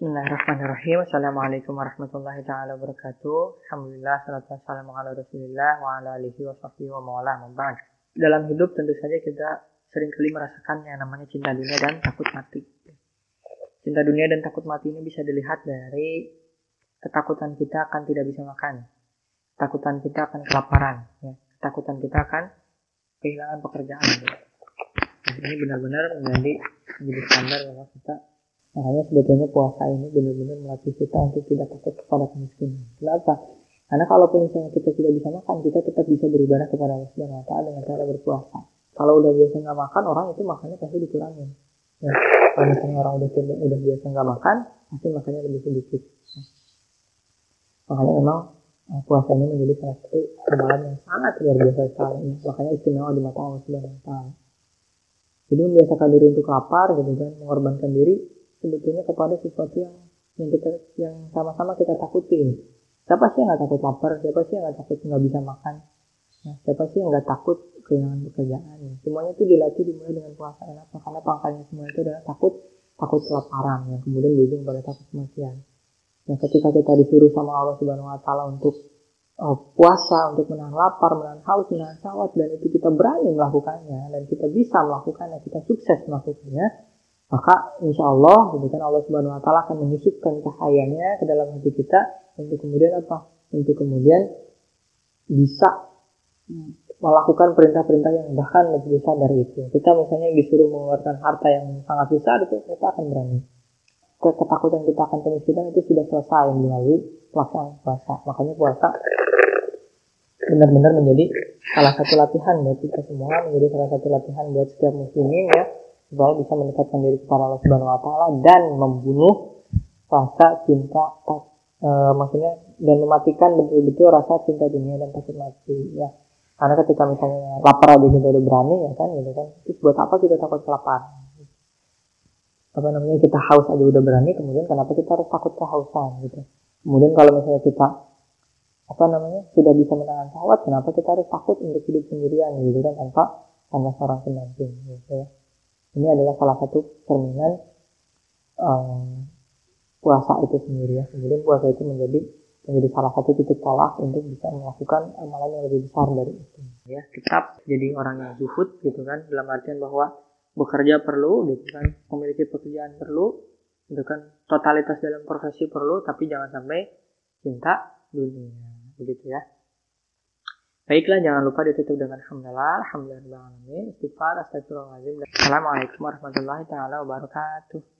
Bismillahirrahmanirrahim. Assalamualaikum warahmatullahi taala wabarakatuh. Alhamdulillah salatu wassalamu ala Rasulillah wa ala alihi wa sahbihi wa mawala Dalam hidup tentu saja kita sering kali merasakan yang namanya cinta dunia dan takut mati. Cinta dunia dan takut mati ini bisa dilihat dari ketakutan kita akan tidak bisa makan. Ketakutan kita akan kelaparan. Ya. Ketakutan kita akan kehilangan pekerjaan. Ya. ini benar-benar menjadi menjadi standar bahwa kita Makanya sebetulnya puasa ini benar-benar melatih kita untuk tidak takut kepada kemiskinan. Kenapa? Karena kalaupun misalnya kita tidak bisa makan, kita tetap bisa beribadah kepada Allah Subhanahu wa taala dengan cara berpuasa. Kalau udah biasa nggak makan, orang itu makannya pasti dikurangin. Ya, kalau misalnya orang udah udah biasa nggak makan, pasti makannya lebih sedikit. Makanya memang eh, puasa ini menjadi salah satu amalan yang sangat luar biasa sekali. Makanya istimewa di mata Allah Subhanahu wa taala. Jadi membiasakan diri untuk lapar gitu kan, mengorbankan diri sebetulnya kepada sesuatu yang yang kita yang sama-sama kita takuti. Siapa sih yang nggak takut lapar? Siapa sih yang nggak takut nggak bisa makan? Nah, siapa sih yang nggak takut kehilangan pekerjaan? Semuanya itu dilatih dimulai dengan puasa. Kenapa? Karena pangkalnya semua itu adalah takut takut kelaparan yang kemudian berujung pada takut kematian. Nah, ketika kita disuruh sama Allah Subhanahu Wa Taala untuk uh, puasa, untuk menahan lapar, menahan haus, menahan syahwat, dan itu kita berani melakukannya, dan kita bisa melakukannya, kita sukses melakukannya, maka insya Allah gitu kan Allah Subhanahu Wa Taala akan menyusupkan cahayanya ke dalam hati kita untuk kemudian apa? Untuk kemudian bisa melakukan perintah-perintah yang bahkan lebih besar dari itu. Kita misalnya disuruh mengeluarkan harta yang sangat besar itu kita akan berani. Ketakutan kita akan kemiskinan itu sudah selesai melalui pelaksanaan puasa. Makanya puasa benar-benar menjadi salah satu latihan buat kita semua, menjadi salah satu latihan buat setiap muslimin ya supaya bisa mendekatkan diri kepada Allah Subhanahu wa taala dan membunuh rasa cinta e, maksudnya dan mematikan betul-betul rasa cinta dunia dan takut mati ya. Karena ketika misalnya lapar aja kita udah berani ya kan gitu kan. Terus buat apa kita takut kelaparan? Apa namanya kita haus aja udah berani kemudian kenapa kita harus takut kehausan gitu? Kemudian kalau misalnya kita apa namanya sudah bisa menahan syahwat kenapa kita harus takut untuk hidup sendirian gitu kan tanpa tanpa seorang pendamping gitu ya ini adalah salah satu cerminan um, puasa itu sendiri ya. Kemudian puasa itu menjadi menjadi salah satu titik tolak untuk bisa melakukan amalan yang lebih besar dari itu. Ya, tetap jadi orang yang zuhud gitu kan dalam artian bahwa bekerja perlu gitu kan, memiliki pekerjaan perlu, itu kan totalitas dalam profesi perlu, tapi jangan sampai cinta dunia, begitu ya. Baiklah, jangan lupa ditutup dengan alhamdulillah, alhamdulillah, istighfar. Assalamualaikum warahmatullahi wabarakatuh.